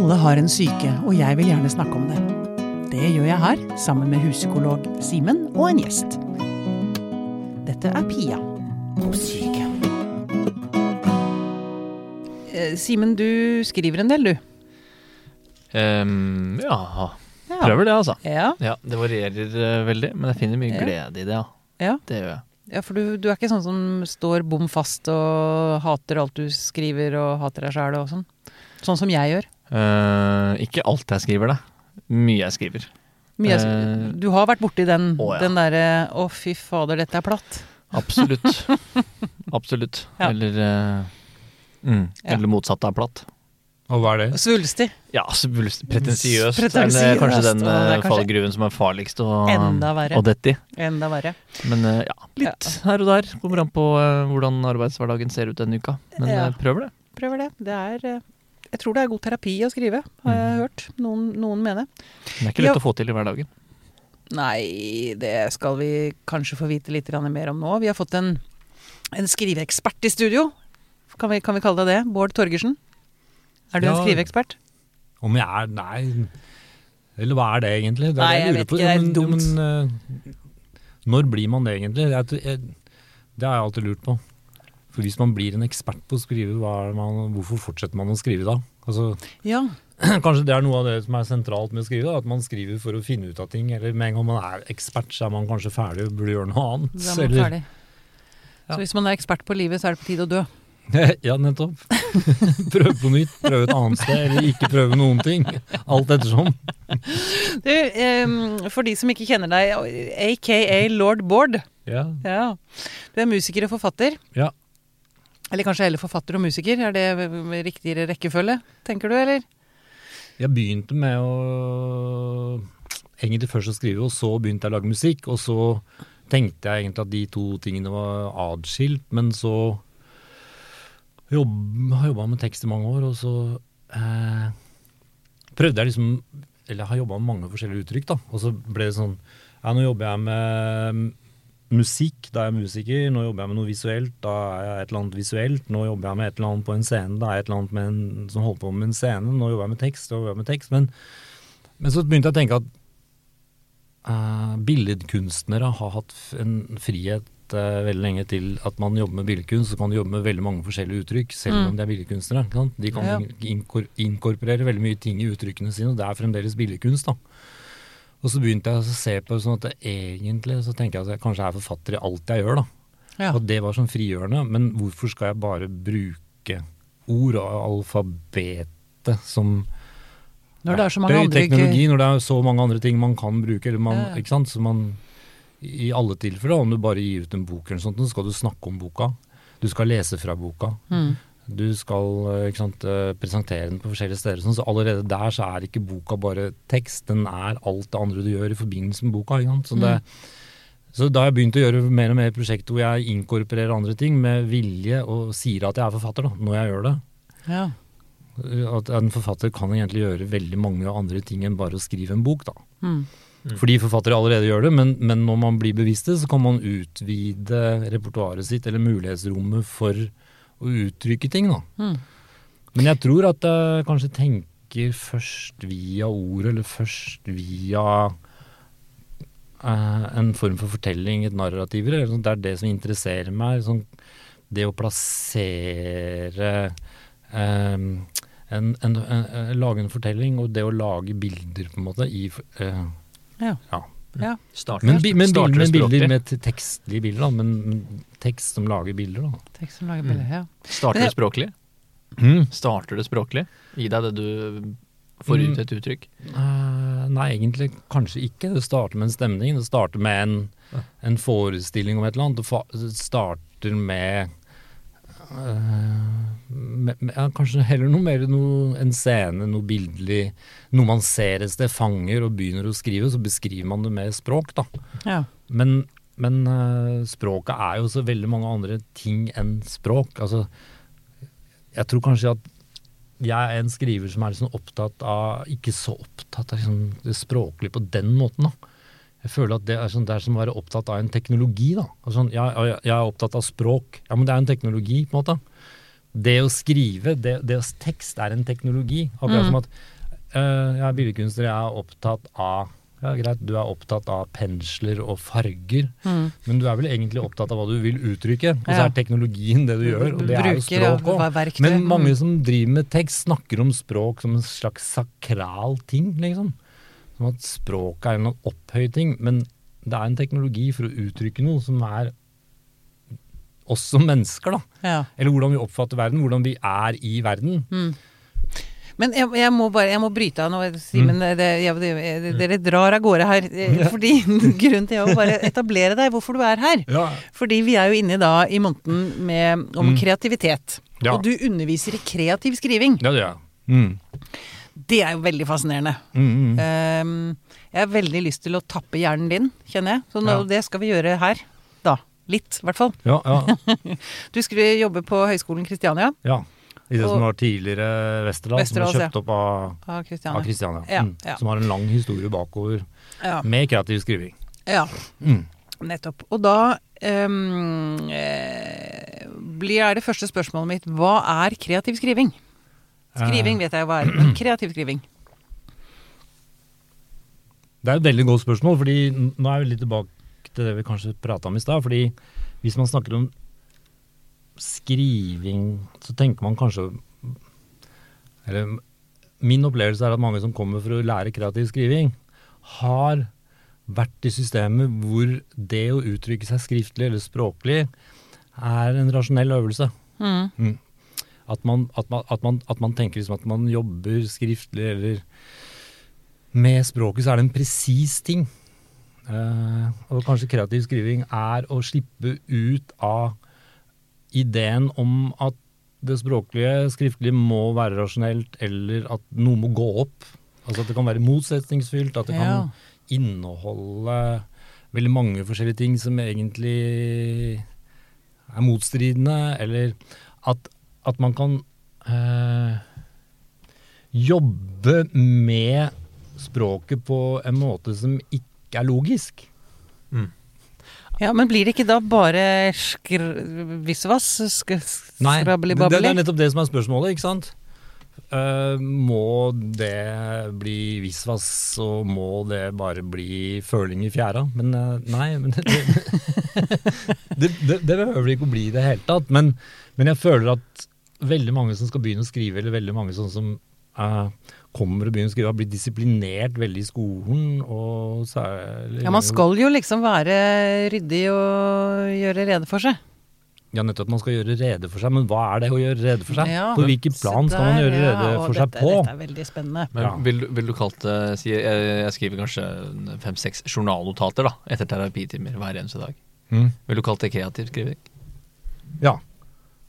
Alle har en syke, og jeg vil gjerne snakke om det. Det gjør jeg her, sammen med huspsykolog Simen og en gjest. Dette er Pia på syke. Eh, Simen, du skriver en del, du. Um, ja, Ja. prøver det, altså. Ja, Ja, Det varierer uh, veldig, men jeg finner mye Ja. glede i det. ja. ja. Det gjør jeg. ja for du, du er ikke sånn som står bom fast og hater alt du skriver og hater deg sjæl og sånn? Sånn som jeg gjør. Uh, ikke alt jeg skriver, da. Mye jeg skriver. Mye, Eh, du har vært borti den, å, ja. den derre 'å, fy fader, dette er platt'. Absolutt. Absolutt. Ja. Eller uh, mm, Ja. Eller motsatt av platt. Og hva er det? Svulstig. Ja, svulstig. pretensiøst. er kanskje den er eh, kanskje fallgruven som er farligst å, å dette i. Enda verre. Men eh, ja, litt her og der. Kommer an på eh, hvordan arbeidshverdagen ser ut denne uka. Men Ja. eh, prøver det. Prøver det. Det er eh, Jeg tror det er god terapi å skrive, har jeg Mm. hørt. Noen, noen mener. Men det er ikke lett Ja. å få til i hverdagen. Nei, det skal vi kanskje få vite litt mer om nå. Vi har fått en, en skriveekspert i studio. Kan vi, kan vi kalle det det? Bård Torgersen. Er du en skriveekspert? Om jeg er Nei. Eller hva er det egentlig? Det er Nei, det jeg lurer vet på. ikke, det er dumt. men-. Men, eh, når blir man det egentlig? Det, er, det har jeg alltid lurt på. For hvis man blir en ekspert på å skrive, hva er man, hvorfor fortsetter man å skrive da? Altså, Ja. kanskje det er noe av det som er sentralt med å skrive, da, at man skriver for å finne ut av ting. Eller med en gang man er ekspert, så er man kanskje ferdig og burde gjøre noe annet. Da er man eller- ferdig. Ja. Så hvis man er ekspert på livet, så er det på tide å dø. Ja, nettopp. prøve på nytt, prøve et annet sted, eller ikke prøve noen ting. Alt ettersom. Du, um, for de som ikke kjenner deg, aka lord Bård. Ja. Ja. Du er musiker og forfatter. Ja. Eller kanskje heller forfatter og musiker. Er det riktigere rekkefølge, tenker du, eller? Jeg begynte med å egentlig først å skrive, og så begynte jeg å lage musikk. Og så tenkte jeg egentlig at de to tingene var adskilt, men så jobb, har jeg jobba med tekst i mange år, og så eh, prøvde jeg liksom Eller jeg har jobba med mange forskjellige uttrykk, da. Og så ble det sånn Ja, nå jobber jeg med musikk, da er jeg musiker. Nå jobber jeg med noe visuelt, da er jeg et eller annet visuelt. Nå jobber jeg med et eller annet på en scene, da er jeg et eller annet med en, som holder på med en scene. Nå jobber jeg med tekst, da jobber jeg med tekst. Men, men så begynte jeg å tenke at uh, billedkunstnere har hatt en frihet eh, veldig lenge til at man jobber med billedkunst, så kan du jobbe med veldig mange forskjellige uttrykk, selv Mm. om de er billedkunstnere. De kan Ja. ja. inkorporere veldig mye ting i uttrykkene sine, og det er fremdeles billedkunst. da. Og så begynte jeg å se på det sånn at egentlig så tenker jeg at jeg kanskje er forfatter i alt jeg gjør. da. Ja. Og det var sånn frigjørende. Men hvorfor skal jeg bare bruke ord og alfabetet som Når det er så mange andre teknologi, når det er så mange andre ting man kan bruke, eller man, ja. ikke sant, så man i alle tilfeller, om du bare gir ut en bok eller sånt, så skal du snakke om boka. Du skal lese fra boka. Mm. Du skal eh, ikke sant, eh, presentere den på forskjellige steder. Sånn, så allerede der så er ikke boka bare tekst, den er alt det andre du gjør i forbindelse med boka. Ikke sant? Så, det, så da har jeg begynt å gjøre mer og mer prosjekter hvor jeg inkorporerer andre ting med vilje og sier at jeg er forfatter da, når jeg gjør det. Ja. At en forfatter kan egentlig gjøre veldig mange andre ting enn bare å skrive en bok. da. Mm. Fordi forfattere allerede gjør det, men, men når man blir bevisst det, så kan man utvide repertoaret sitt eller mulighetsrommet for å uttrykke ting. da. Mm. Men jeg tror at jeg kanskje tenker først via ord, eller først via eh, en form for fortelling, et narrativ. Eller. Det er det som interesserer meg. Sånn, det å plassere eh, en, en, en, en, Lage en fortelling, og det å lage bilder, på en måte, i eh, Ja. ja. ja. Starter, Men, men, men bilder med tekstlige bilder, da. Men tekst som lager bilder, da. Tekst som lager bilder. Ja. Starter det språklig? språklig? Starter det språklig? Gi deg det du får ut Mm. et uttrykk? Uh, nei, egentlig kanskje ikke. Det starter med en stemning. Det starter med en, en forestilling om et eller annet. Det fa- Det starter med, uh, med, med ja, Kanskje heller noe mer noe, en scene, noe bildelig. Noe man ser et sted, fanger og begynner å skrive. Så beskriver man det med språk, da. Ja. Men, men uh, språket er jo så veldig mange andre ting enn språk. Altså, jeg tror kanskje at jeg er en skriver som er liksom opptatt av Ikke så opptatt av liksom det språklige på den måten, da. Jeg føler at det er, sånn, det er som å være opptatt av en teknologi, da. Altså, sånn, jeg, jeg er opptatt av språk. Ja, men det er en teknologi, på en måte. det å skrive, det, det å tekst er en teknologi. Akkurat Mm. som at uh, jeg er billedkunstner, jeg er opptatt av ja, greit, du er opptatt av pensler og farger, Mm. men du er vel egentlig opptatt av hva du vil uttrykke. Og så Ja. er teknologien det du gjør, og det er jo Bruker språk òg. verktøy. Men mange Mm. som driver med tekst, snakker om språk som en slags sakral ting, liksom. Som at språket er en opphøyd ting. Men det er en teknologi for å uttrykke noe som er oss som mennesker, da. Ja. Eller hvordan vi oppfatter verden, hvordan vi er i verden. Mm. Men jeg, jeg må bare jeg må bryte av nå. Simen. Mm. dere drar av gårde her. eh, Fordi Grunnen til å bare etablere deg, hvorfor du er her. Ja. Fordi vi er jo inne da i måneden med, om Mm. kreativitet. Ja. Og du underviser i kreativ skriving. Ja, det gjør jeg. Mm. Det er jo veldig fascinerende. Mm, mm. Ehm, jeg har veldig lyst til å tappe hjernen din, kjenner jeg. Så nå, Ja. det skal vi gjøre her. Da. Litt, i hvert fall. Ja, ja, Du skulle jobbe på Høgskolen Kristiania. ja. I det Og- som var tidligere Westerdal, som ble kjøpt ja. opp av, Av Kristiania. Ja, Mm. ja. Som har en lang historie bakover med kreativ skriving. ja. Mm. Nettopp. Og da eh, blir det første spørsmålet mitt hva er kreativ skriving? Skriving vet jeg hva er, men kreativ skriving. Det er et veldig godt spørsmål, fordi nå er vi litt tilbake til det vi kanskje prata om i stad. fordi hvis man snakker om skriving, så tenker man kanskje Eller min opplevelse er at mange som kommer for å lære kreativ skriving, har vært i systemet hvor det å uttrykke seg skriftlig eller språklig er en rasjonell øvelse. Mm. At man, at man, at man, at man tenker liksom at man jobber skriftlig eller med språket, så er det en presis ting. Uh, og kanskje kreativ skriving er å slippe ut av ideen om at det språklige, skriftlige må være rasjonelt, eller at noe må gå opp. Altså at det kan være motsetningsfylt, at det kan Ja. inneholde veldig mange forskjellige ting som egentlig er motstridende, eller at, at man kan eh, jobbe med språket på en måte som ikke er logisk. Ja, men blir det ikke da bare skr... visvas? Sk det, det er nettopp det som er spørsmålet, ikke sant? Uh, må det bli visvas, og må det bare bli føling i fjæra? Men uh, nei, men det, det, det, det behøver det ikke å bli i det hele tatt. Men, men jeg føler at veldig mange som skal begynne å skrive, eller veldig mange sånn som kommer og begynner å skrive, har blitt disiplinert veldig i skolen. Og særlig Ja, man skal jo liksom være ryddig og gjøre rede for seg. Ja, nettopp. at Man skal gjøre rede for seg. Men hva er det å gjøre rede for seg? Ja, på hvilken plan plan skal man gjøre rede ja, for seg dette, på? Dette er veldig spennende. Men Ja. vil, vil du kalt det si, jeg, jeg skriver kanskje fem-seks journalnotater da, etter terapitimer hver eneste dag. Mm. Vil du kalt det kreativ skriving? Ja.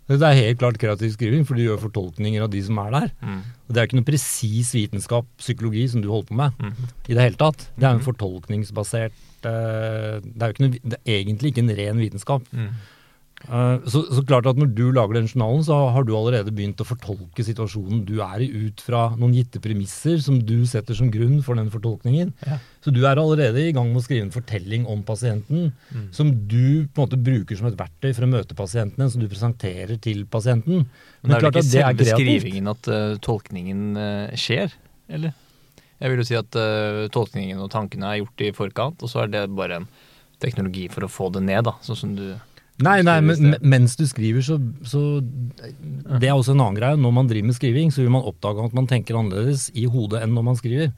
Det er helt klart kreativ skriving, for du gjør fortolkninger av de som er der. Og Det er ikke noe presis vitenskap, psykologi, som du holder på med Mm. i det hele tatt. Det er en Mhm. fortolkningsbasert eh, Det er jo ikke noe, det er egentlig ikke en ren vitenskap. Mm. Eh, så, så klart at når du lager den journalen, så har du allerede begynt å fortolke situasjonen du er i ut fra noen gitte premisser som du setter som grunn for den fortolkningen. Ja. Så du er allerede i gang med å skrive en fortelling om pasienten Mm. som du på en måte bruker som et verktøy for å møte pasienten, som du presenterer til pasienten. Men er det ikke selve skrivingen at uh, tolkningen uh, skjer, eller? Jeg vil jo si at uh, tolkningen og tankene er gjort i forkant, og så er det bare en teknologi for å få det ned, da, sånn som du Nei, nei, men, mens du skriver, så, så Det er også en annen greie. Når man driver med skriving, så vil man oppdage at man tenker annerledes i hodet enn når man skriver.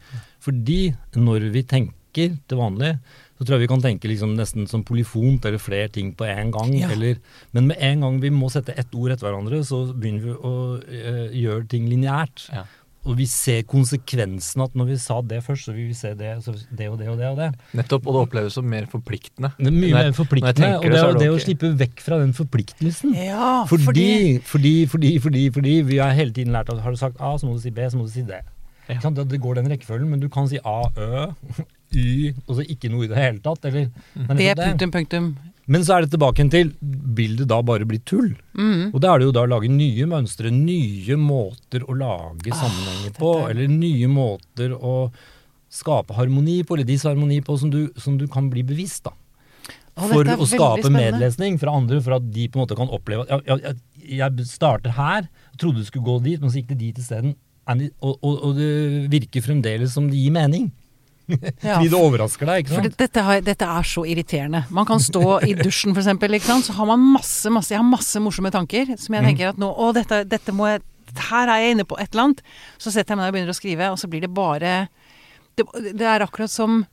Fordi når vi tenker til vanlig, så tror jeg vi kan tenke liksom nesten som polyfont eller flere ting på en gang. Ja. Eller, men med en gang vi må sette ett ord etter hverandre, så begynner vi å øh, gjøre ting lineært. Ja. Og vi ser konsekvensen at når vi sa det først, så vil vi se det, så det og det og det og det. Nettopp, og det oppleves som mer forpliktende. Det er mye Når mer forpliktende. Og det, det, er å- det okay. å slippe vekk fra den forpliktelsen. Ja, Fordi, fordi, fordi, fordi, fordi vi har hele tiden lært at har du sagt A, så må du si B, så må du si D. Ja. Det- Det går den rekkefølgen, men du kan si A, Ø, Y, og så ikke noe i det hele tatt. Eller, det er det. punktum, punktum. Men så er det tilbake til vil det da bare bli tull? Mm. Og da er det jo da å lage nye mønstre, nye måter å lage sammenhenger på, er- eller nye måter å skape harmoni på, eller disharmoni på, som du, som du kan bli bevisst, da. Å, for å skape spennende. medlesning fra andre, for at de på en måte kan oppleve at jeg, ja, jeg starter her, trodde du skulle gå dit, men så gikk det dit isteden. Og, og, og det virker fremdeles som det gir mening. Ja, Fordi det overrasker deg, ikke sant? For dette, har, dette er så irriterende. Man kan stå i dusjen eksempel, ikke sant? så har man masse, masse Jeg har masse morsomme tanker som jeg Mm. tenker at nå Å, dette, dette må jeg Her er jeg inne på et eller annet. Så setter jeg meg ned og begynner å skrive, og så blir det bare Det, det er akkurat som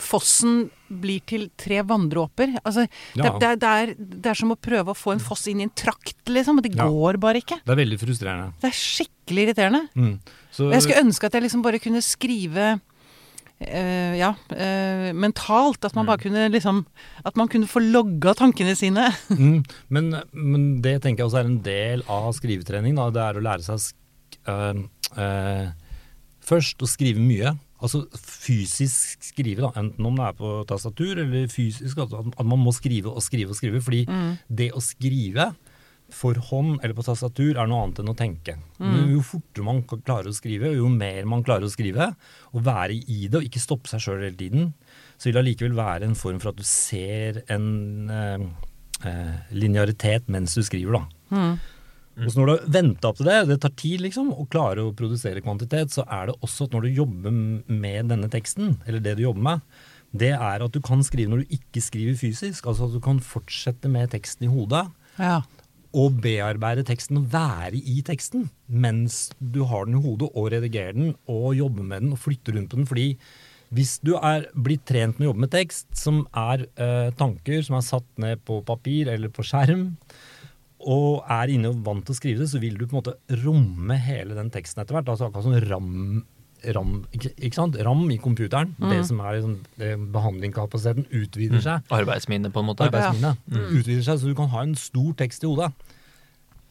fossen blir til tre vanndråper. Altså, Ja. det, det, er, det er som å prøve å få en foss inn i en trakt, liksom. og Det Ja. går bare ikke. Det er veldig frustrerende. Det er skikkelig irriterende. Mm. Så, jeg skulle ønske at jeg liksom bare kunne skrive eh, ja, uh, mentalt. At man bare kunne liksom At man kunne få logga tankene sine. mm, men, men det tenker jeg også er en del av skrivetrening. Da. Det er å lære seg øh, først å skrive mye. Altså fysisk skrive, da. enten om det er på tastatur eller fysisk. At man må skrive og skrive og skrive. Fordi det å skrive for hånd eller på tastatur er noe annet enn å tenke. Mm. jo fortere man klarer å skrive, og jo mer man klarer å skrive, og være i det og ikke stoppe seg sjøl hele tiden, så vil det allikevel være en form for at du ser en eh, eh, linearitet mens du skriver, da. Og så når du har venta opp til det, det tar tid liksom, å klare å produsere kvantitet, så er det også at når du jobber med denne teksten, eller det du jobber med, det er at du kan skrive når du ikke skriver fysisk. Altså at du kan fortsette med teksten i hodet Ja. Og bearbeide teksten og være i teksten mens du har den i hodet og redigerer den og jobber med den og flytter rundt på den. Fordi hvis du er blitt trent med å jobbe med tekst, som er eh, tanker som er satt ned på papir eller på skjerm, og er inne og vant til å skrive det, så vil du på en måte romme hele den teksten etter hvert. Altså akkurat som ram, ram, ikke, ikke sant? ram i computeren. Det som er liksom, det behandlingskapasiteten utvider seg Arbeidsminne, på en måte. arbeidsminne utvider seg, så du kan ha en stor tekst i hodet.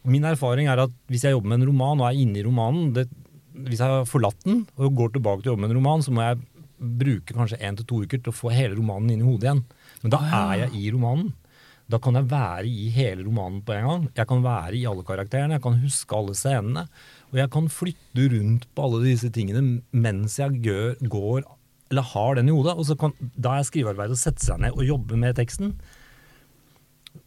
Min erfaring er at hvis jeg jobber med en roman og er inne i romanen det, Hvis jeg har forlatt den og går tilbake til å jobbe med en roman, så må jeg bruke kanskje én til to uker til å få hele romanen inn i hodet igjen. Men da er jeg i romanen. Da kan jeg være i hele romanen på en gang. Jeg kan være i alle karakterene, jeg kan huske alle scenene. Og jeg kan flytte rundt på alle disse tingene mens jeg gjør, går eller har den i hodet. Og så kan, da er skrivearbeidet å sette seg ned og jobbe med teksten.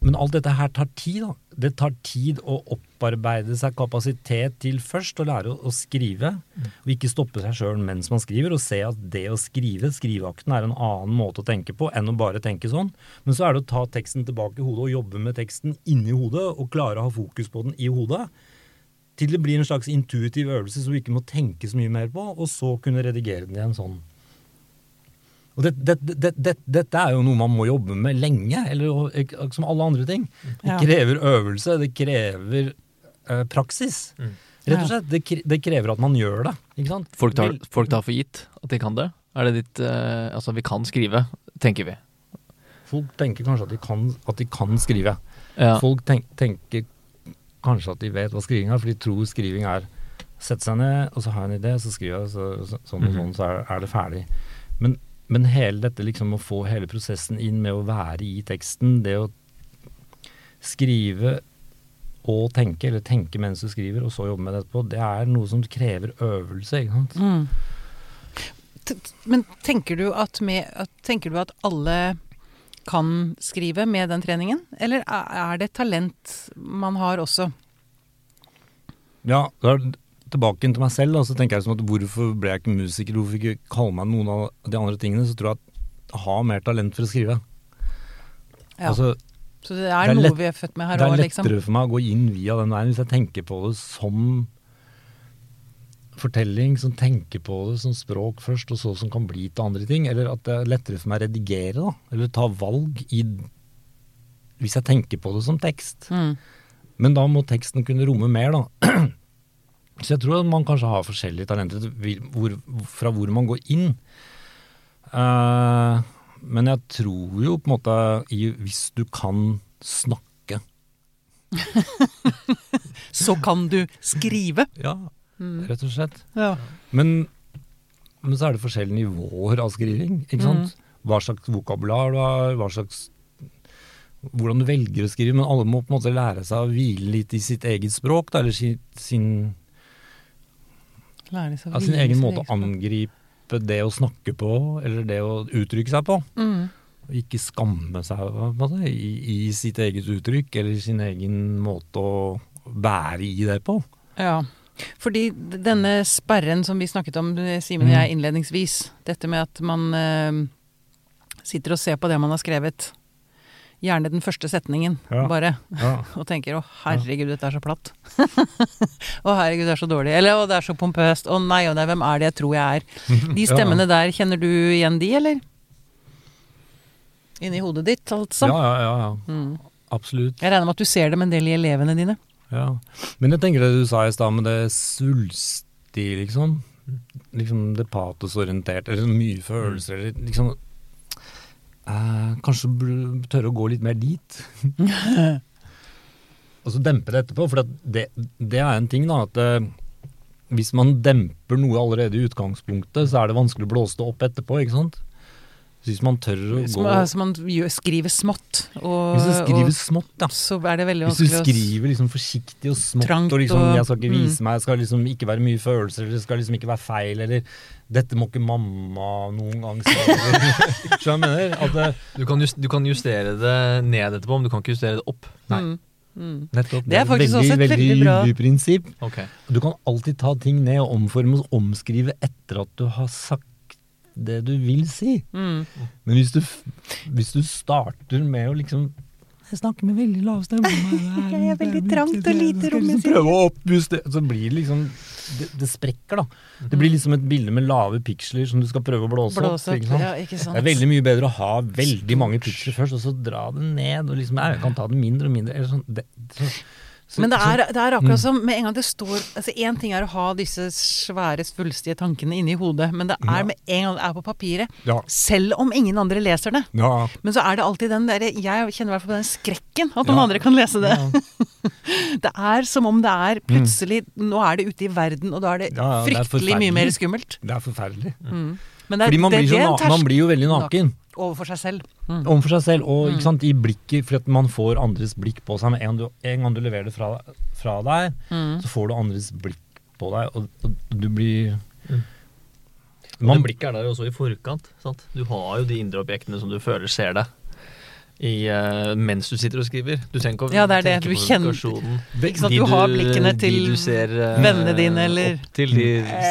Men alt dette her tar tid. da. Det tar tid å opparbeide seg kapasitet til først å lære å, skrive, og ikke stoppe seg sjøl mens man skriver, og se at det å skrive, skriveakten, er en annen måte å tenke på enn å bare tenke sånn. Men så er det å ta teksten tilbake i hodet og jobbe med teksten inni hodet, og klare å ha fokus på den i hodet. Til det blir en slags intuitiv øvelse som du ikke må tenke så mye mer på, og så kunne redigere den igjen sånn. Og det, det, det, det, dette er jo noe man må jobbe med lenge, eller som alle andre ting. Det krever øvelse, det krever eh, praksis. Rett og slett. Det, krever at man gjør det. Ikke sant? Folk tar, folk tar for gitt at de kan det? Er det ditt eh, Altså, vi kan skrive, tenker vi. Folk tenker kanskje at de kan, at de kan skrive. Ja. Folk tenk, tenker kanskje at de vet hva skriving er, for de tror skriving er sette seg ned, og så har jeg en idé, så skriver jeg så, så, sånn og Mhm. sånn, så er, er det ferdig. Men, men hele dette liksom å få hele prosessen inn med å være i teksten, det å skrive og tenke, eller tenke mens du skriver, og så jobbe med det etterpå, det er noe som krever øvelse, ikke sant? Mm. Men tenker du at, med, tenker du at alle kan skrive med den treningen? Eller er det talent man har også? Ja, det er tilbake til meg selv, da, så tenker jeg som at hvorfor ble jeg ikke musiker, hvorfor ikke kalle meg noen av de andre tingene, så tror jeg at jeg har mer talent for å skrive. Ja. Altså, Så det er, det er noe lett- vi er født med her òg, liksom? det er lettere liksom? for meg å gå inn via den veien hvis jeg tenker på det som fortelling, som tenker på det som språk først, og så som kan bli til andre ting. Eller at det er lettere for meg å redigere, da. Eller ta valg i Hvis jeg tenker på det som tekst. Mm. Men da må teksten kunne romme mer, da. Så jeg tror at man kanskje har forskjellige talenter hvor, fra hvor man går inn. Uh, men jeg tror jo på en måte i, hvis du kan snakke Så kan du skrive! Ja, rett og slett. Ja. Men, men så er det forskjellige nivåer av skriving. ikke sant? Hva slags vokabular du har, hva slags hvordan du velger å skrive, men alle må på en måte lære seg å hvile litt i sitt eget språk, da, eller sin, sin Lære seg å Ja, sin egen måte å angripe det å snakke på, eller det å uttrykke seg på. Mm. Ikke skamme seg på i, i sitt eget uttrykk eller sin egen måte å være i det på. Ja. Fordi denne sperren som vi snakket om, eh, Simen og Mm. jeg, innledningsvis, dette med at man eh, sitter og ser på det man har skrevet, gjerne den første setningen, Ja. bare, Ja. og tenker 'å herregud, dette er så platt'. 'Å herregud, det er så dårlig'. Eller 'å, det er så pompøst'. 'Å nei, å nei, hvem er det jeg tror jeg er'? De stemmene der, kjenner du igjen de, eller? Inni hodet ditt, altså? ja, ja, ja. Mm. Absolutt. Jeg regner med at du ser dem en del i elevene dine. Ja. Men jeg tenker det du sa i stad med det svulstige, liksom. Liksom det patosorienterte, eller mye følelser, eller liksom eh, Kanskje tørre å gå litt mer dit. Og så dempe det etterpå, for det, det er en ting, da. At eh, hvis man demper noe allerede i utgangspunktet, så er det vanskelig å blåse det opp etterpå, ikke sant. Så hvis man tør å Som, gå altså man skriver smått. Og, Hvis du skriver og smått, da. så er det veldig Hvis du skriver liksom forsiktig og smått Trangt og liksom 'jeg skal ikke mm. vise meg', det skal liksom ikke være mye følelser, eller det skal liksom ikke være feil, eller 'dette må ikke mamma noen gang si'. Skjønner du hva jeg mener? At det, Du kan, just, du kan justere det ned etterpå, men du kan ikke justere det opp. Nei. Mm. Mm. nettopp, Det er faktisk veldig, også et veldig bra- gyldig prinsipp. Okay. Du kan alltid ta ting ned og omforme og omskrive etter at du har sagt det du vil si. Mm. Men hvis du, hvis du starter med å liksom jeg snakker med veldig lav stemme. Jeg er veldig trangt og lite rom, liksom. Prøve å oppjuste Så blir det liksom det, det sprekker, da. Det blir liksom et bilde med lave piksler som du skal prøve å blåse, Blåse opp. Ikke sant? ja, ikke sant. Det er veldig mye bedre å ha veldig mange piksler først, og så dra det ned. Og liksom, jeg kan ta det mindre og mindre. Eller sånn, det, så, Men det er, det er akkurat Mm. som med en gang det står altså Én ting er å ha disse svære, svulstige tankene inni hodet, men det er med en gang det er på papiret, Ja. selv om ingen andre leser det. Ja. Men så er det alltid den derre Jeg kjenner i hvert fall på den skrekken at noen Ja. andre kan lese det. Det er som om det er plutselig Nå er det ute i verden, og da er det det er fryktelig mye mer skummelt. Det er forferdelig. Mm. Men det Fordi man det, blir, det er na- man blir jo veldig naken. overfor seg selv. Mm. Overfor seg selv, og Mm. ikke sant, i blikket, fordi at man får andres blikk på seg. Med en, du, en gang du leverer det fra, fra deg, Mm. så får du andres blikk på deg, og, og du blir Mm. Man, det blikket er der også i forkant. Sant? Du har jo de indre objektene som du føler ser deg. I, uh, mens du sitter og skriver. Du trenger ikke å Ja, det er det. tenke Du på kjenner- Ikke sant, De du har blikkene til de du ser, uh, vennene dine, eller- Opp til de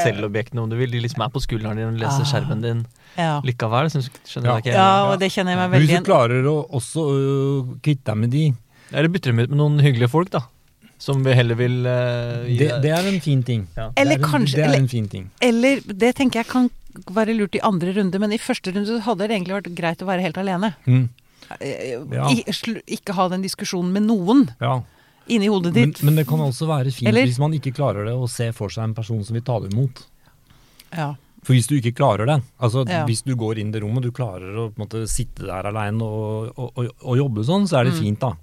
selvobjektene, om du vil. De liksom er på skulderen din og leser Ah. skjermen din Ja. likevel. Synes, skjønner Ja. jeg ikke. ja, og det kjenner jeg meg veldig veldig hvis du klarer å også uh, kvitte deg med de, Eller bytter dem ut med noen hyggelige folk, da. Som vi heller vil uh, gi det, deg- det er en fin ting. Ja. Eller det er en, kanskje- Det er eller- en fin ting. Eller det tenker jeg kan være lurt i andre runde, men i første runde hadde det egentlig vært greit å være helt alene. Mm, Eh, Ja. i- sl- Ikke ha den diskusjonen med noen ja. inni hodet ditt. men det kan også være fint Eller- hvis man ikke klarer det, å se for seg en person som vil ta det imot. ja. For hvis du ikke klarer det, altså Ja. hvis du går inn i det rommet, du klarer å på en måte, sitte der aleine og, og, og, og jobbe sånn, så er det Mm. fint, da.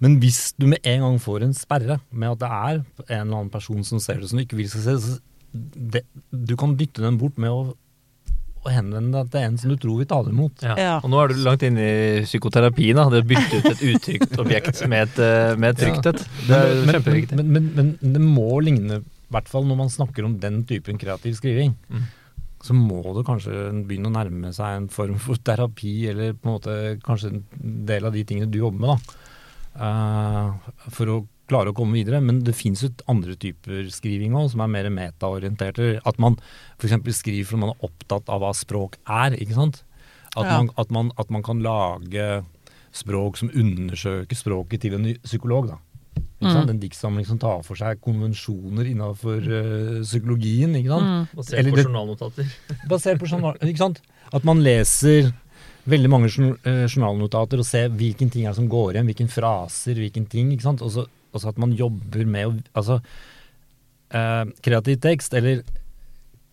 Men hvis du med en gang får en sperre med at det er en eller annen person som ser det som du ikke vil skal se, så det, du kan dytte den bort med å, å henvende deg til en som du tror vil ta det imot. Ja. Ja. Og nå er du langt inne i psykoterapien. da. Det å bytte ut et utrygt objekt med et, eh, med et trygt et. Det er men, kjempeviktig. men, men, men, men det må ligne, i hvert fall når man snakker om den typen kreativ skriving, Mm. så må det kanskje begynne å nærme seg en form for terapi, eller på en måte kanskje en del av de tingene du jobber med, da. Uh, for å klare å komme videre. Men det fins jo andre typer skriving òg, som er mer metaorienterte. At man f.eks. skriver fordi man er opptatt av hva språk er, ikke sant. At, Ja. man, at, man, at man kan lage språk som undersøker språket til en ny psykolog, da. Ikke sant? Mm. En diktsamling som tar for seg konvensjoner innenfor uh, psykologien. ikke sant? Mm. Basert Eller på journalnotater. Basert på journal, ikke sant? At man leser veldig mange eh, journalnotater og ser hvilken ting er det som går igjen, hvilken fraser, hvilken ting. ikke sant? Og så og så at man jobber med å Altså, eh, kreativ tekst, eller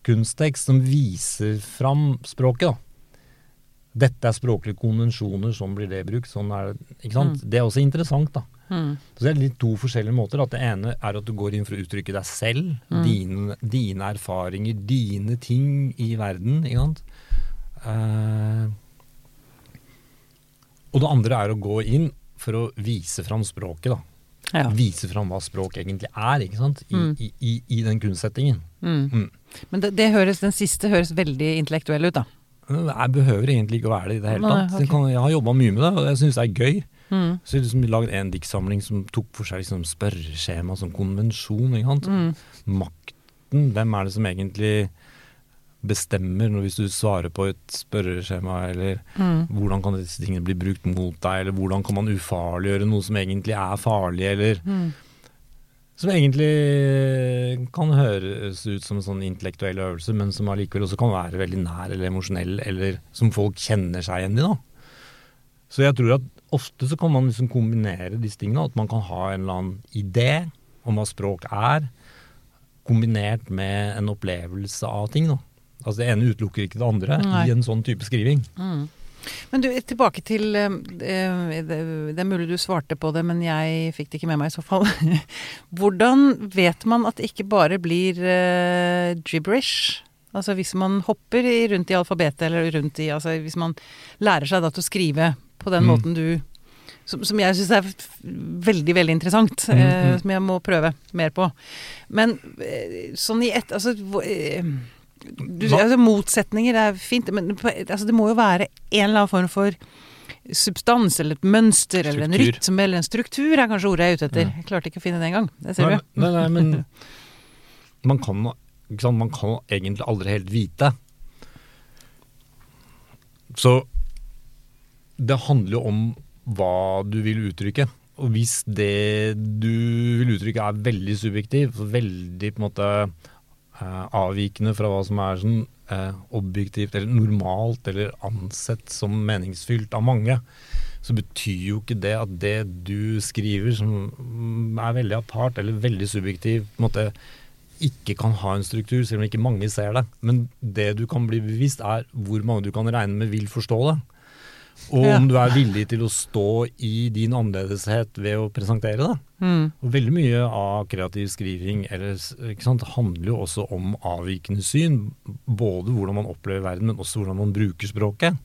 kunsttekst, som viser fram språket, da. Dette er språklige konvensjoner, sånn blir det brukt, sånn er det Ikke sant? Det er også interessant, da. Mm. Så det er litt to forskjellige måter. At det ene er at du går inn for å uttrykke deg selv. Mm. Dine, dine erfaringer, dine ting i verden. Ikke sant? Eh, og det andre er å gå inn for å vise fram språket. da. Ja. Vise fram hva språk egentlig er, ikke sant? I, Mm. i, i, i den kunstsettingen. Mm. Mm. Men det, det høres, den siste høres veldig intellektuell ut, da. Jeg behøver egentlig ikke å være det i det hele tatt. Jeg, okay. jeg har jobba mye med det, og jeg syns det er gøy. Mm. Så jeg liksom lagd en diktsamling som tok for seg liksom spørreskjema som konvensjon. Mm. Makten, hvem er det som egentlig bestemmer når hvis du svarer på et spørreskjema, eller Mm. hvordan kan disse tingene bli brukt mot deg, eller hvordan kan man ufarliggjøre noe som egentlig er farlig, eller Mm. som egentlig kan høres ut som en sånn intellektuell øvelse, men som allikevel også kan være veldig nær eller emosjonell, eller som folk kjenner seg igjen i. da. Så jeg tror at ofte så kan man liksom kombinere disse tingene, at man kan ha en eller annen idé om hva språk er, kombinert med en opplevelse av ting. da. Altså Det ene utelukker ikke det andre Nei. i en sånn type skriving. Mm. Men du, tilbake til eh, det, er mulig du svarte på det, men jeg fikk det ikke med meg i så fall. Hvordan vet man at det ikke bare blir eh, gibberish? Altså hvis man hopper rundt i alfabetet, eller rundt i Altså hvis man lærer seg da til å skrive på den Mm. måten du som, som jeg syns er veldig, veldig interessant. Mm, eh, mm. som jeg må prøve mer på. Men sånn i ett Altså eh, du, altså Motsetninger er fint, men altså, det må jo være en eller annen form for substans eller et mønster eller en Struktur. rytme eller en struktur er kanskje ordet jeg er ute etter. Ja. Jeg klarte ikke å finne det engang. Det ser Nei, du. nei, nei, men man kan, sant, man kan egentlig aldri helt vite. Så det handler jo om hva du vil uttrykke. Og hvis det du vil uttrykke er veldig subjektivt, og veldig på en måte eh, avvikende fra hva som er sånn eh, objektivt eller normalt eller ansett som meningsfylt av mange, så betyr jo ikke det at det du skriver som er veldig apart eller veldig subjektiv, på en måte ikke kan ha en struktur, selv om ikke mange ser det. Men det du kan bli bevisst, er hvor mange du kan regne med vil forstå det. Og om du er villig til å stå i din annerledeshet ved å presentere det. Mm. Og veldig mye av kreativ skriving eller, sant, handler jo også om avvikende syn. Både hvordan man opplever verden, men også hvordan man bruker språket.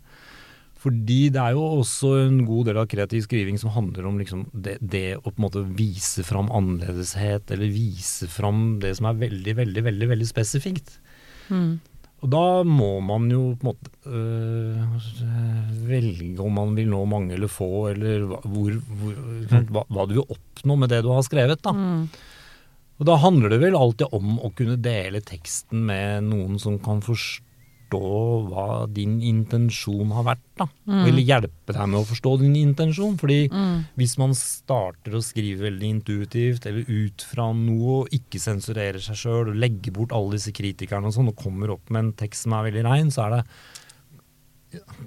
Fordi det er jo også en god del av kreativ skriving som handler om liksom det, det å på en måte vise fram annerledeshet, eller vise fram det som er veldig, veldig, veldig, veldig spesifikt. Mm. Og da må man jo på en måte øh, velge om man vil nå mange eller få, eller hvor, hvor, hva, hva du vil oppnå med det du har skrevet. da. Mm. Og da handler det vel alltid om å kunne dele teksten med noen som kan forstå hva din intensjon har vært. da. Mm. Eller hjelpe deg med å forstå din intensjon. Fordi Mm. hvis man starter å skrive veldig intuitivt, eller ut fra noe, og ikke sensurerer seg sjøl, og legger bort alle disse kritikerne og sånn, og kommer opp med en tekst som er veldig rein, så er det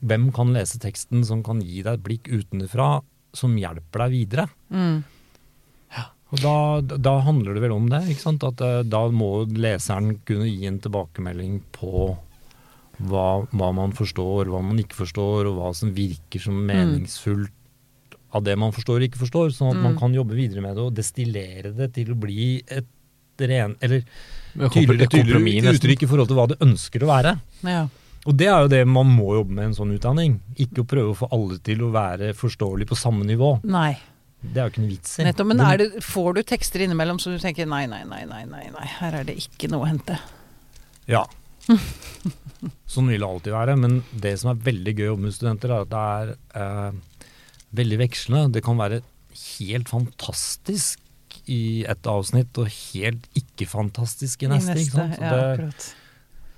Hvem kan lese teksten som kan gi deg et blikk utenfra som hjelper deg videre? Mm. Og da, da handler det vel om det, ikke sant? At eh, da må leseren kunne gi en tilbakemelding på hva, hva man forstår, hva man ikke forstår, og hva som virker som meningsfullt av det man forstår og ikke forstår, sånn at man Mm. kan jobbe videre med det og destillere det til å bli et ren, eller tydeligere, tydeligere uttrykk i forhold til hva det ønsker å være. Ja. Og det er jo det man må jobbe med i en sånn utdanning. Ikke å prøve å få alle til å være forståelig på samme nivå. Nei. Det er jo ikke noe vits i. Nettopp. Men er det, får du tekster innimellom som du tenker nei, nei, nei, nei, nei, nei, her er det ikke noe å hente? Ja. Sånn vil det alltid være. Men det som er veldig gøy å jobbe med studenter, er at det er eh, veldig vekslende. Det kan være helt fantastisk i et avsnitt, og helt ikke fantastisk i neste. ikke sant? Så ja, akkurat.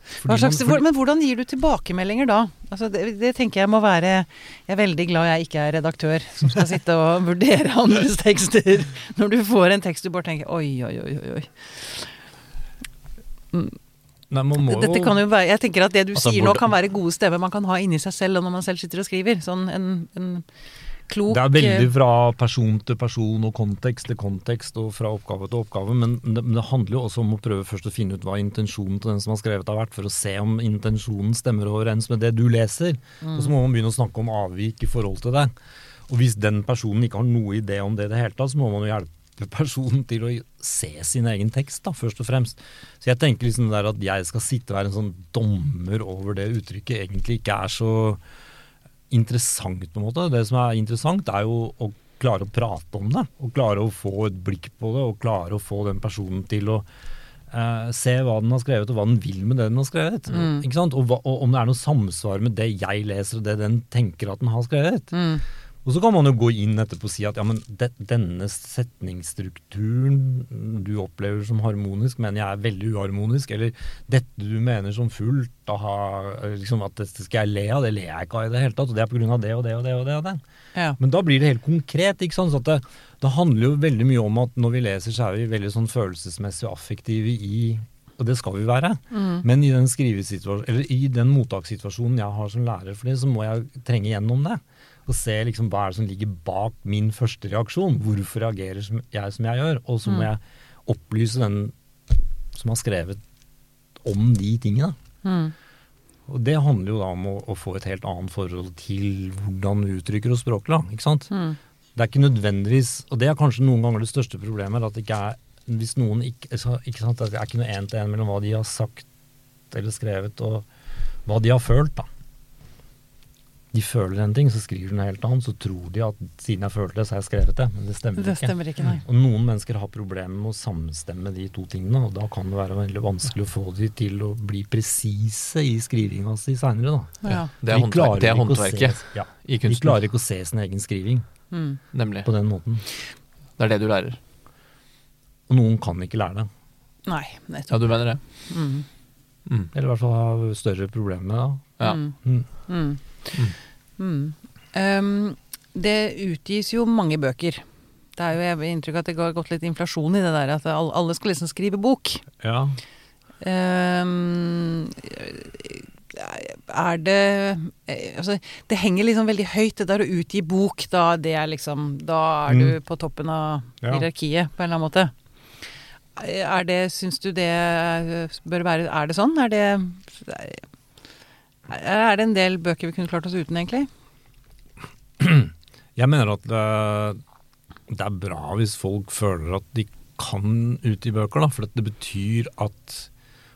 Slags, men hvordan gir du tilbakemeldinger da? Altså det, det tenker jeg må være Jeg er veldig glad jeg ikke er redaktør som skal sitte og vurdere andres tekster. Når du får en tekst du bare tenker oi, oi, oi, oi. Nei, Dette kan jo være Jeg tenker at det du Altså, sier nå kan være gode stemmer man kan ha inni seg selv når man selv sitter og skriver. Sånn en, en klok Det er veldig eh, fra person til person og kontekst til kontekst og fra oppgave til oppgave, men det, men det handler jo også om å prøve først å finne ut hva intensjonen til den som har skrevet har vært, for å se om intensjonen stemmer overens med det du leser. Og så må man begynne å snakke om avvik i forhold til det. Og hvis den personen ikke har noe idé om det i det hele tatt, så må man jo hjelpe personen til å se sin egen tekst, da, først og fremst. Så jeg tenker liksom der at jeg skal sitte og være en sånn dommer over det uttrykket, egentlig ikke er så interessant, på en måte. Det som er interessant, er jo å klare å prate om det. Og klare å få et blikk på det, og klare å få den personen til å eh, se hva den har skrevet, og hva den vil med det den har skrevet. Mm. Ikke sant? Og, hva, og om det er noe samsvar med det jeg leser, og det den tenker at den har skrevet. Mm. Og så kan man jo gå inn etterpå og si at ja, men de, denne setningsstrukturen du opplever som harmonisk, mener jeg er veldig uharmonisk. Eller dette du mener som fullt, aha, liksom at dette skal jeg le av, det ler jeg ikke av i det hele tatt. Og det er av det og det og det og det. og det. Ja. Men da blir det helt konkret. ikke sant? Så det, det handler jo veldig mye om at når vi leser, så er vi veldig sånn følelsesmessig affektive i Og det skal vi være. Mm. Men i den eller i den mottakssituasjonen jeg har som lærer for det, så må jeg trenge gjennom det. Og se liksom hva er det som ligger bak min første reaksjon. Hvorfor reagerer jeg som jeg gjør? Og så må Mm. jeg opplyse den som har skrevet om de tingene. Mm. Og det handler jo da om å, å få et helt annet forhold til hvordan vi uttrykker oss språklig. ikke sant? Mm. Det er ikke nødvendigvis, og det er kanskje noen ganger det største problemet, at det ikke er hvis noen ikke, ikke sant, Det er ikke noe én-til-én mellom hva de har sagt eller skrevet og hva de har følt. da. De føler en ting, så skriver de noe helt annet. Så tror de at siden jeg følte det, så har jeg skrevet det. Men det stemmer Det ikke. stemmer ikke, nei. Og noen mennesker har problemer med å samstemme de to tingene, og da kan det være veldig vanskelig å få de til å bli presise i skrivinga si seinere, da. Ja. Det er, De håndverk, det er håndverket se- Ja, i de klarer ikke å se sin egen skriving Mm. Nemlig. på den måten. Det er det du lærer. Og noen kan ikke lære det. Nei, Ja, du mener det? Mm. Mm. Eller i hvert fall ha større problemer med det. Ja. Mm. Mm. Mm. Mm. Um, det utgis jo mange bøker. Det er jo jeg inntrykk at det har gått litt inflasjon i det der at alle skal liksom skrive bok. Ja. Um, er det Altså, det henger liksom veldig høyt, det der å utgi bok. Da, det er liksom, da er du på toppen av Ja. hierarkiet, på en eller annen måte. Er det, syns du det bør være Er det sånn? Er det Er det en del bøker vi kunne klart oss uten, egentlig? Jeg mener at det, det er bra hvis folk føler at de kan utgi bøker, da. For det betyr at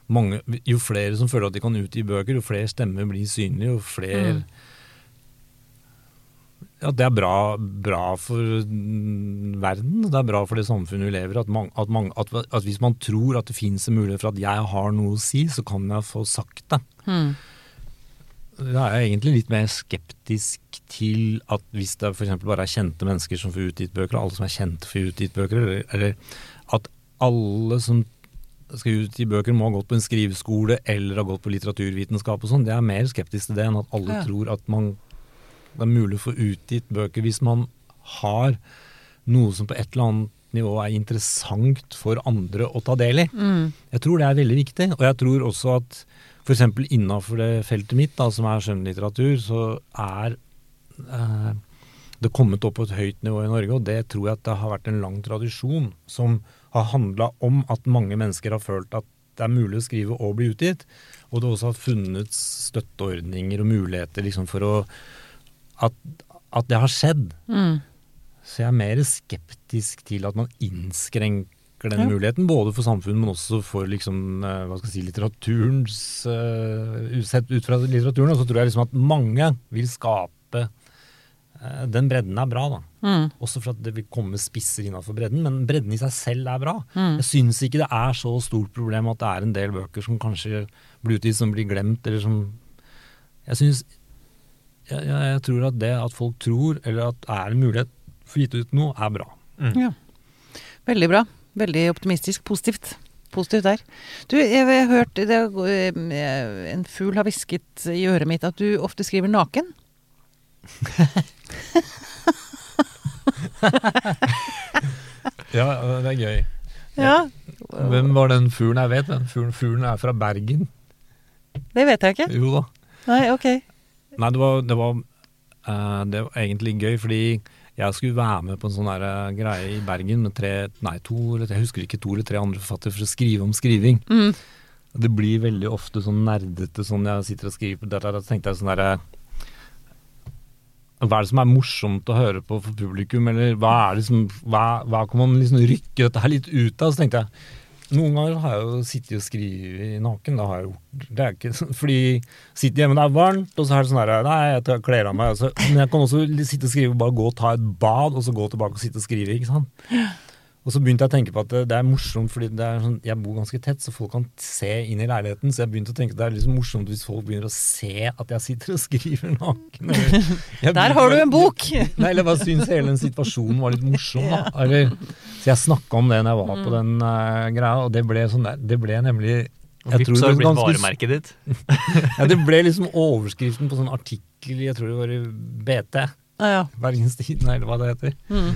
mange Jo flere som føler at de kan utgi bøker, jo flere stemmer blir synlige, jo flere Mm. Ja, det er bra, bra for mm, verden, det er bra for det samfunnet vi lever i. At, at, at, at hvis man tror at det fins en mulighet for at jeg har noe å si, så kan jeg få sagt det. Hmm. Da er jeg egentlig litt mer skeptisk til at hvis det f.eks. bare er kjente mennesker som får utgitt bøker, og alle som er kjente får utgitt bøker, eller, eller at alle som skal utgi bøker må ha gått på en skriveskole eller ha gått på litteraturvitenskap og sånn, det er mer skeptisk til det enn at alle Ja. tror at man, det er mulig å få utgitt bøker hvis man har noe som på et eller annet nivå er interessant for andre å ta del i. Mm. Jeg tror det er veldig viktig, og jeg tror også at f.eks. innafor det feltet mitt, da, som er skjønnlitteratur, så er eh, det kommet opp på et høyt nivå i Norge, og det tror jeg at det har vært en lang tradisjon som har handla om at mange mennesker har følt at det er mulig å skrive og bli utgitt, og det også har funnet støtteordninger og muligheter liksom for å at, at det har skjedd. Mm. Så jeg er mer skeptisk til at man innskrenker den Ja. muligheten, både for samfunnet, men også for liksom, eh, hva skal jeg si, litteraturens uh, Sett ut fra litteraturen, og så tror jeg liksom at mange vil skape uh, Den bredden er bra, da. Mm. Også for at det vil komme spisser innafor bredden, men bredden i seg selv er bra. Mm. Jeg syns ikke det er så stort problem at det er en del bøker som kanskje blir utgitt som blir glemt, eller som Jeg syns jeg, jeg, jeg tror at det at folk tror, eller at det er en mulighet for å gitt ut noe, er bra. Ja. Veldig bra. Veldig optimistisk. Positivt. Positivt der. Du, jeg har hørt det, eh, En fugl har hvisket i øret mitt at du ofte skriver naken. Ja, det er gøy. Ja. Hvem var den fuglen jeg vet? Den fuglen, fuglen er fra Bergen. Det vet jeg ikke. Jo da. Nei, ok. Nei, det var, det var, uh, det var egentlig gøy, fordi jeg skulle være med på en sånn eh, greie i Bergen med tre, nei to, jeg husker ikke to eller tre andre forfattere for å skrive om skriving. Mm. Det blir veldig ofte sånn nerdete sånn jeg sitter og skriver der, og tenkte jeg sånn derre Hva er det som er morsomt å høre på for publikum, eller hva er det som Hva, hva kan man liksom rykke dette her litt ut av? Så tenkte jeg noen ganger har jeg jo sittet og skrevet naken. Det har jeg gjort. Det er ikke sånn, Fordi sitter hjemme, det er varmt, og så er det sånn her Nei, jeg kler av meg. Altså. Men jeg kan også sitte og skrive, bare gå og ta et bad, og så gå tilbake og sitte og skrive. ikke sant? Og så begynte jeg å tenke på at det, det er morsomt, fordi det er sånn, jeg bor ganske tett, så folk kan se inn i leiligheten. Så jeg begynte å tenke at det er liksom morsomt hvis folk begynner å se at jeg sitter og skriver naken. eller- Der har du en bok! Nei, eller jeg bare syns hele den situasjonen var litt morsom, da. Eller, så jeg snakka om det når jeg var på den uh, greia, og det ble sånn der Det ble nemlig jeg vips tror har det blitt ganske- varemerket ditt. ja, Det ble liksom overskriften på sånn artikkel, jeg tror det var i BT, Ja, ja. Bergens Tidende, eller hva det heter. Mm.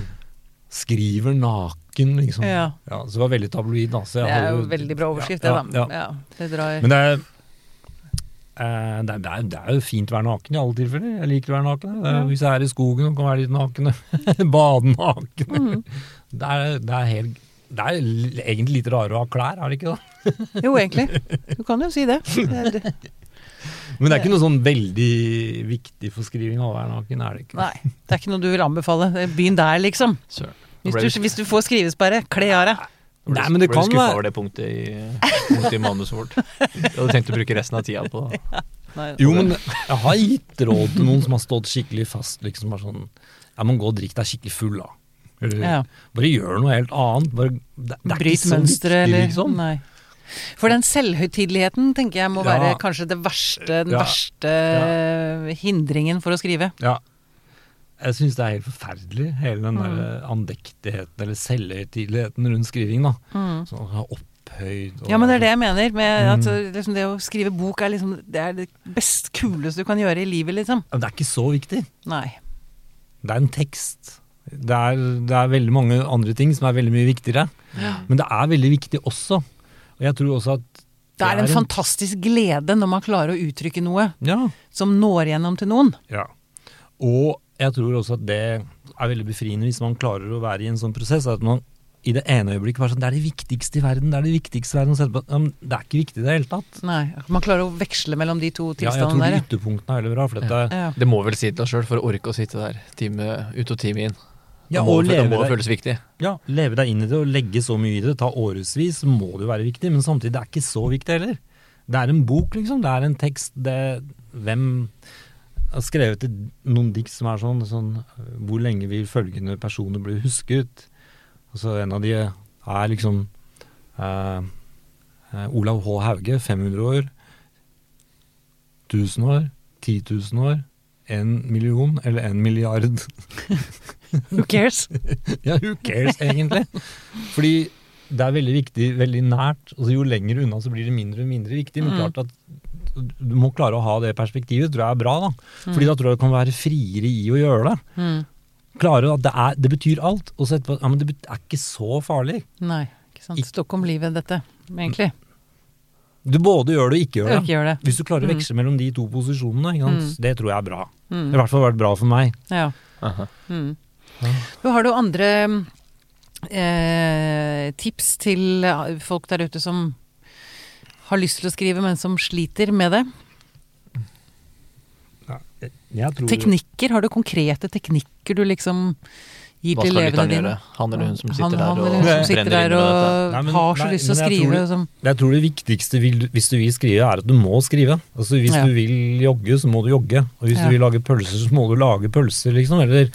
Skriver naken, liksom. Ja. så det var veldig tabloid, da. Så jeg Det er jo, jo veldig bra overskrift, ja, det, da. ja. Ja, det Men det er, eh, det, er, det, er, jo fint å være naken i alle tilfeller. Jeg liker å være naken. Er, Ja. Hvis jeg er i skogen og kan være litt naken. Bade naken. Mm. Det, er, det, er helt, det er egentlig litt rarere å ha klær, er det ikke det? Jo, egentlig. Du kan jo si det. det. Men det er ikke noe sånn veldig viktig for skriving å være naken, er det ikke? Nei, det er ikke noe du vil anbefale. Begynn der, liksom. Søren. Hvis du, hvis du får skrivesperre, kle av deg. Ble, Nei, men det ble kan skuffa over det punktet i, punktet i manuset vårt. Jeg hadde tenkt å bruke resten av tida på det. Nei. Jo, men jeg har gitt råd til noen som har stått skikkelig fast. liksom bare sånn, Ja, men gå og drikk deg skikkelig full, da. Eller, Ja. Bare gjør noe helt annet. Bare, det, det er Bryt ikke så mønsteret, viktig, eller liksom. Nei. For den selvhøytideligheten tenker jeg må Ja. være kanskje det verste, den Ja. verste hindringen for å skrive. Ja. Jeg syns det er helt forferdelig, hele den Mm. der andektigheten eller selvhøytideligheten rundt skriving. da. Mm. Sånn opphøyd og Ja, men det er det jeg mener. Med Mm. at liksom, det å skrive bok er liksom det, er det best kuleste du kan gjøre i livet, liksom. Men det er ikke så viktig. Nei. Det er en tekst. Det er, det er veldig mange andre ting som er veldig mye viktigere. Men det er veldig viktig også. Og jeg tror også at Det er en fantastisk glede når man klarer å uttrykke noe Ja. som når gjennom til noen. ja. Og jeg tror også at det er veldig befriende hvis man klarer å være i en sånn prosess. At man i det ene øyeblikket bare sånn Det er det viktigste i verden. Det er det viktigste i verden. Ja, det er ikke viktig i det hele tatt. Nei, Man klarer å veksle mellom de to tilstandene der. Ja, jeg tror de ytterpunktene er veldig bra. For dette, Ja. Det må vel si til deg sjøl for å orke å sitte der time ut og time inn. ja, må, og det må deg, føles viktig. ja, leve deg inn i det og legge så mye i det, ta årevis, så må det jo være viktig. Men samtidig, det er ikke så viktig heller. Det er en bok, liksom. Det er en tekst. Det, hvem har skrevet et- noen dikt som er sånn, sånn Hvor lenge vil følgende personer bli husket? Altså, en av de er liksom eh, eh, Olav H. Hauge, 500 år. 1000 år. 10 000 år. En million, eller en milliard. Who cares? Ja, who cares, egentlig? Fordi det er veldig viktig, veldig nært. og Jo lenger unna, så blir det mindre og mindre viktig. Men Mm. klart at du må klare å ha det perspektivet, tror jeg er bra. da. Fordi da tror jeg du kan være friere i å gjøre det. Mm. Klare at det, er, det betyr alt. Og så etterpå ja, men det er ikke så farlig. Nei, ikke sant. Stockholm-livet, dette, egentlig. Du både gjør det og ikke gjør det. ikke gjør det. Hvis du klarer å Mm. veksle mellom de to posisjonene, ikke sant? Mm. det tror jeg er bra. Det Mm. har i hvert fall vært bra for meg. Ja. Aha. Mm. Du har du andre eh, tips til eh, folk der ute som har lyst til å skrive, men som sliter med det? Jeg tror, Teknikker, har du konkrete teknikker du liksom gir Hva til skal elevene lytteren dine? gjøre? Han eller hun som sitter han der og som sitter der og Nei, men- har så nei, lyst til å skrive. jeg tror. Som, Jeg tror det viktigste vil, hvis du vil skrive, er at du må skrive. Altså Hvis Ja. du vil jogge, så må du jogge. Og hvis Ja. du vil lage pølser, så må du lage pølser, liksom. Eller,